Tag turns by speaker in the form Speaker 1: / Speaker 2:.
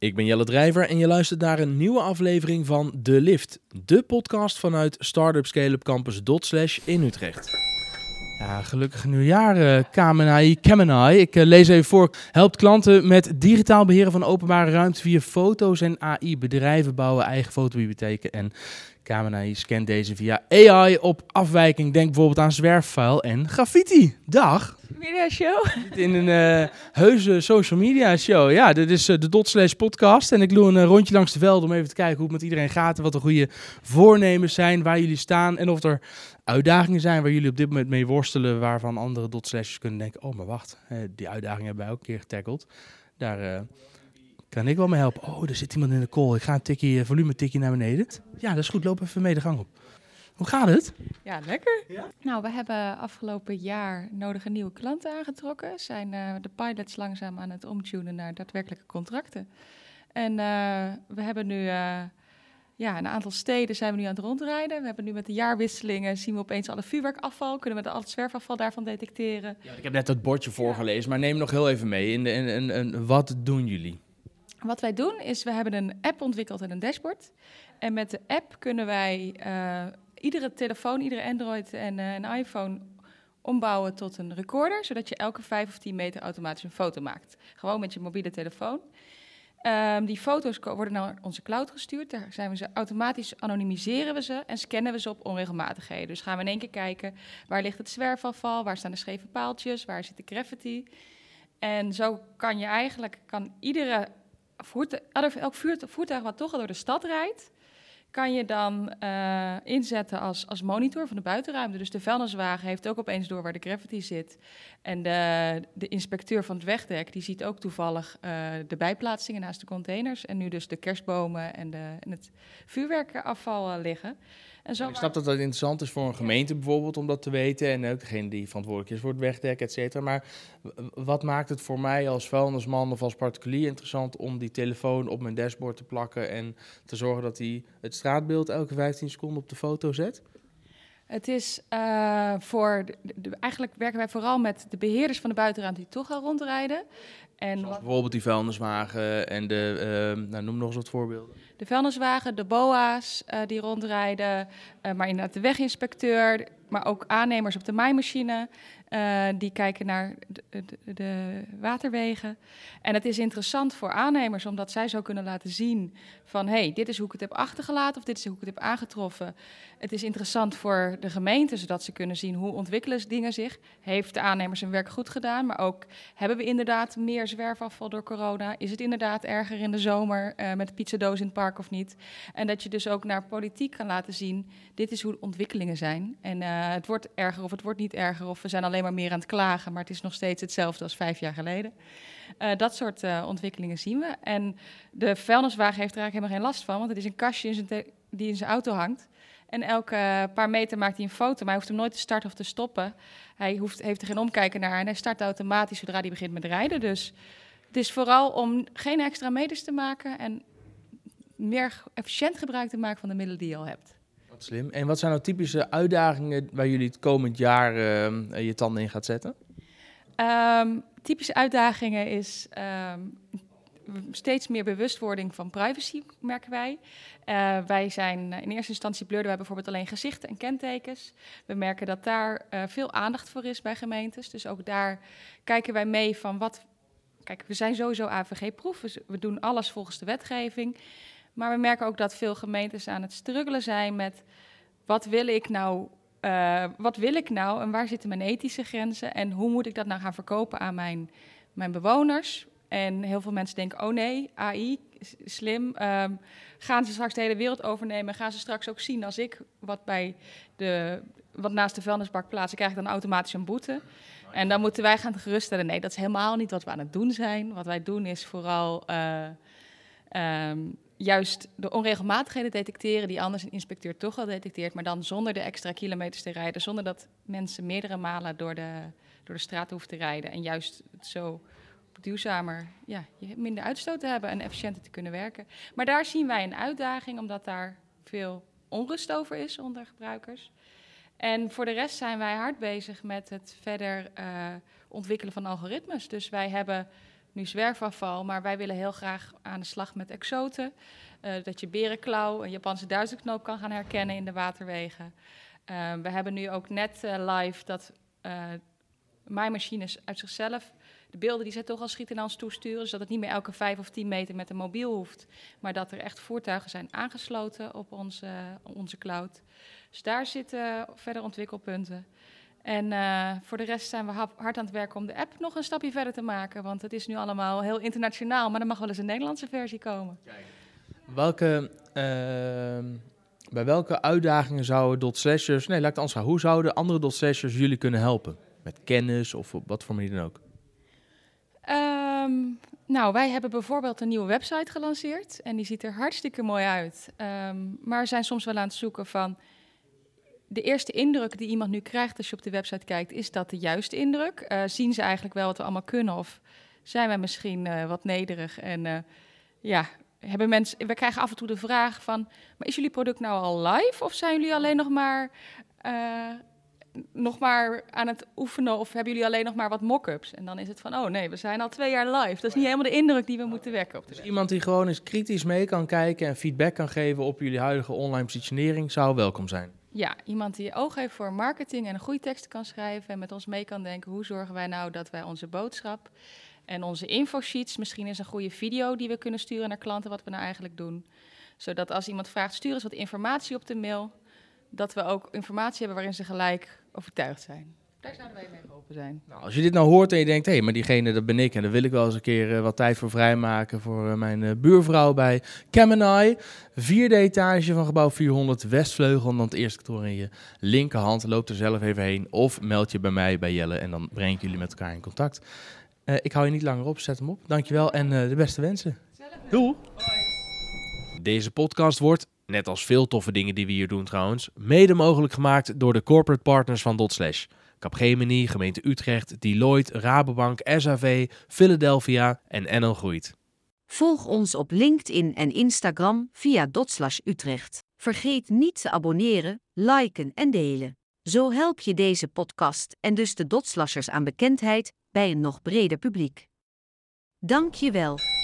Speaker 1: Ik ben Jelle Drijver en je luistert naar een nieuwe aflevering van De Lift, de podcast vanuit Startup Scale-up Campus in Utrecht. Ja, gelukkig nieuwjaar, uh, Kamenai, Kamenai. Ik eh, lees even voor. Helpt klanten met digitaal beheren van openbare ruimte via foto's en AI. Bedrijven bouwen eigen fotobibliotheken en Kamenai scant deze via AI op afwijking. Denk bijvoorbeeld aan zwerffile en graffiti. Dag!
Speaker 2: Media show.
Speaker 1: In een uh, heuse social media show. Ja, dit is uh, de Dot Slash podcast. En ik doe een uh, rondje langs de velden om even te kijken hoe het met iedereen gaat. En wat de goede voornemens zijn, waar jullie staan. En of er uitdagingen zijn waar jullie op dit moment mee worstelen. Waarvan andere Dot Slashes kunnen denken, oh maar wacht, die uitdagingen hebben wij ook een keer getackled. Daar kan ik wel mee helpen. Oh, er zit iemand in de call. Ik ga een tikje, volume tikje naar beneden. Ja, dat is goed. Loop even mee de gang op. Hoe gaat het?
Speaker 2: Ja, lekker. Nou, we hebben afgelopen jaar nodige nieuwe klanten aangetrokken. Zijn uh, de pilots langzaam aan het omtunen naar daadwerkelijke contracten. En uh, we hebben nu uh, ja, een aantal steden zijn we nu aan het rondrijden. We hebben nu met de jaarwisselingen zien we opeens alle vuurwerkafval. Kunnen we al het zwerfafval daarvan detecteren.
Speaker 1: Ja, ik heb net dat bordje voorgelezen, maar neem nog heel even mee. In de, in, in, in, wat doen jullie?
Speaker 2: Wat wij doen is, we hebben een app ontwikkeld en een dashboard. En met de app kunnen wij iedere telefoon, iedere Android en een iPhone ombouwen tot een recorder, zodat je elke 5 of 10 meter automatisch een foto maakt. Gewoon met je mobiele telefoon. Um, die foto's worden naar onze cloud gestuurd. Daar zijn we ze automatisch anonimiseren we ze en scannen we ze op onregelmatigheden. Dus gaan we in één keer kijken waar ligt het zwerfafval, waar staan de scheve paaltjes, waar zit de graffiti. En zo kan je eigenlijk kan iedere elk voertuig wat toch al door de stad rijdt, kan je dan uh, inzetten als, als monitor van de buitenruimte. Dus de vuilniswagen heeft ook opeens door waar de gravity zit. En de, de inspecteur van het wegdek die ziet ook toevallig uh, de bijplaatsingen naast de containers. En nu dus de kerstbomen en, de, en het vuurwerkafval uh, liggen.
Speaker 1: En zo ik snap dat dat interessant is voor een gemeente bijvoorbeeld om dat te weten. En ook degene die verantwoordelijk is voor het wegdek, et cetera. Maar wat maakt het voor mij als vuilnisman of als particulier interessant om die telefoon op mijn dashboard te plakken en te zorgen dat hij het straatbeeld elke 15 seconden op de foto zet?
Speaker 2: Het is uh, voor. De, eigenlijk werken wij vooral met de beheerders van de buitenruimte die toch al rondrijden.
Speaker 1: En bijvoorbeeld die vuilniswagen en de. Uh, nou, noem nog eens wat voorbeelden
Speaker 2: de vuilniswagen, de BOA's uh, die rondrijden, uh, maar inderdaad de weginspecteur, maar ook aannemers op de maaimachine. Uh, die kijken naar de, waterwegen. En het is interessant voor aannemers, omdat zij zo kunnen laten zien van... hé, hey, dit is hoe ik het heb achtergelaten of dit is hoe ik het heb aangetroffen. Het is interessant voor de gemeente, zodat ze kunnen zien hoe ontwikkelen dingen zich. Heeft de aannemers hun werk goed gedaan, maar ook hebben we inderdaad meer zwerfafval door corona? Is het inderdaad erger in de zomer uh, met de pizzadoos in het park of niet? En dat je dus ook naar politiek kan laten zien, dit is hoe de ontwikkelingen zijn. En uh, het wordt erger of het wordt niet erger of we zijn alleen maar meer aan het klagen, maar het is nog steeds hetzelfde als vijf jaar geleden. Uh, dat soort uh, ontwikkelingen zien we. En de vuilniswagen heeft er eigenlijk helemaal geen last van, want het is een kastje in zijn die in zijn auto hangt. En elke paar meter maakt hij een foto, maar hij hoeft hem nooit te starten of te stoppen. Hij hoeft, heeft er geen omkijken naar en hij start automatisch zodra hij begint met rijden. Dus het is vooral om geen extra meters te maken en meer efficiënt gebruik te maken van de middelen die je al hebt.
Speaker 1: Slim. En wat zijn nou typische uitdagingen waar jullie het komend jaar uh, je tanden in gaat zetten?
Speaker 2: Um, typische uitdagingen is um, steeds meer bewustwording van privacy, merken wij. Uh, wij zijn in eerste instantie blurden wij bijvoorbeeld alleen gezichten en kentekens. We merken dat daar veel aandacht voor is bij gemeentes. Dus ook daar kijken wij mee van wat. Kijk, we zijn sowieso AVG-proef. We doen alles volgens de wetgeving. Maar we merken ook dat veel gemeentes aan het struggelen zijn met wat wil ik nou, uh, wat wil ik nou en waar zitten mijn ethische grenzen en hoe moet ik dat nou gaan verkopen aan mijn, mijn bewoners? En heel veel mensen denken, oh nee, AI, slim, um, gaan ze straks de hele wereld overnemen? Gaan ze straks ook zien als ik wat, bij de, wat naast de vuilnisbak plaats, krijg ik dan automatisch een boete? En dan moeten wij gaan geruststellen, nee, dat is helemaal niet wat we aan het doen zijn. Wat wij doen is vooral... Uh, um, juist de onregelmatigheden detecteren die anders een inspecteur toch al detecteert, maar dan zonder de extra kilometers te rijden, zonder dat mensen meerdere malen door de, door de straat hoeven te rijden en juist zo duurzamer, ja, minder uitstoot te hebben en efficiënter te kunnen werken. Maar daar zien wij een uitdaging, omdat daar veel onrust over is onder gebruikers. En voor de rest zijn wij hard bezig met het verder uh, ontwikkelen van algoritmes. Dus wij hebben nu zwerfafval. Maar wij willen heel graag aan de slag met exoten. Uh, dat je berenklauw, een Japanse duizendknoop kan gaan herkennen in de waterwegen. Uh, we hebben nu ook net uh, live dat maaimachines uit zichzelf de beelden die zij toch al schieten naar ons toesturen. Dus dat het niet meer elke vijf of tien meter met een mobiel hoeft. Maar dat er echt voertuigen zijn aangesloten op onze, onze cloud. Dus daar zitten verder ontwikkelpunten. En uh, voor de rest zijn we hard aan het werken om de app nog een stapje verder te maken. Want het is nu allemaal heel internationaal, maar er mag wel eens een Nederlandse versie komen.
Speaker 1: Welke, uh, bij welke uitdagingen zouden dot slashers, nee laat ik het anders hoe zouden andere dot slashers jullie kunnen helpen? Met kennis of op wat voor manier dan ook?
Speaker 2: Um, nou, wij hebben bijvoorbeeld een nieuwe website gelanceerd en die ziet er hartstikke mooi uit. Um, maar we zijn soms wel aan het zoeken van de eerste indruk die iemand nu krijgt als je op de website kijkt, is dat de juiste indruk? Uh, zien ze eigenlijk wel wat we allemaal kunnen of zijn wij misschien uh, wat nederig en uh, ja, hebben mensen, we krijgen af en toe de vraag van, maar is jullie product nou al live of zijn jullie alleen nog maar nog maar aan het oefenen of hebben jullie alleen nog maar wat mock-ups? En dan is het van, oh nee, we zijn al twee jaar live. Dat is niet helemaal de indruk die we moeten wekken. Op de
Speaker 1: dus iemand die gewoon eens kritisch mee kan kijken en feedback kan geven op jullie huidige online positionering zou welkom zijn.
Speaker 2: Ja, iemand die oog heeft voor marketing en een goede tekst kan schrijven en met ons mee kan denken, hoe zorgen wij nou dat wij onze boodschap en onze infosheets, misschien is een goede video die we kunnen sturen naar klanten wat we nou eigenlijk doen. Zodat als iemand vraagt, stuur eens wat informatie op de mail dat we ook informatie hebben waarin ze gelijk overtuigd zijn. Daar zouden wij mee open zijn.
Speaker 1: Nou, als je dit nou hoort en je denkt, hé, hey, maar diegene, dat ben ik. En daar wil ik wel eens een keer uh, wat tijd voor vrijmaken voor uh, mijn uh, buurvrouw bij Kemenai. Vierde etage van gebouw 400, Westvleugel. Dan het eerste kantoor in je linkerhand. Loop er zelf even heen of meld je bij mij, bij Jelle. En dan breng ik jullie met elkaar in contact. ik hou je niet langer op, zet hem op. Dankjewel en de beste wensen. Doei! Deze podcast wordt net als veel toffe dingen die we hier doen trouwens, mede mogelijk gemaakt door de corporate partners van Dotslash. Capgemini, gemeente Utrecht, Deloitte, Rabobank, SAV, Philadelphia en NL Groeit.
Speaker 3: Volg ons op LinkedIn en Instagram via Dotslash Utrecht. Vergeet niet te abonneren, liken en delen. Zo help je deze podcast en dus de Dotslashers aan bekendheid bij een nog breder publiek. Dank je wel.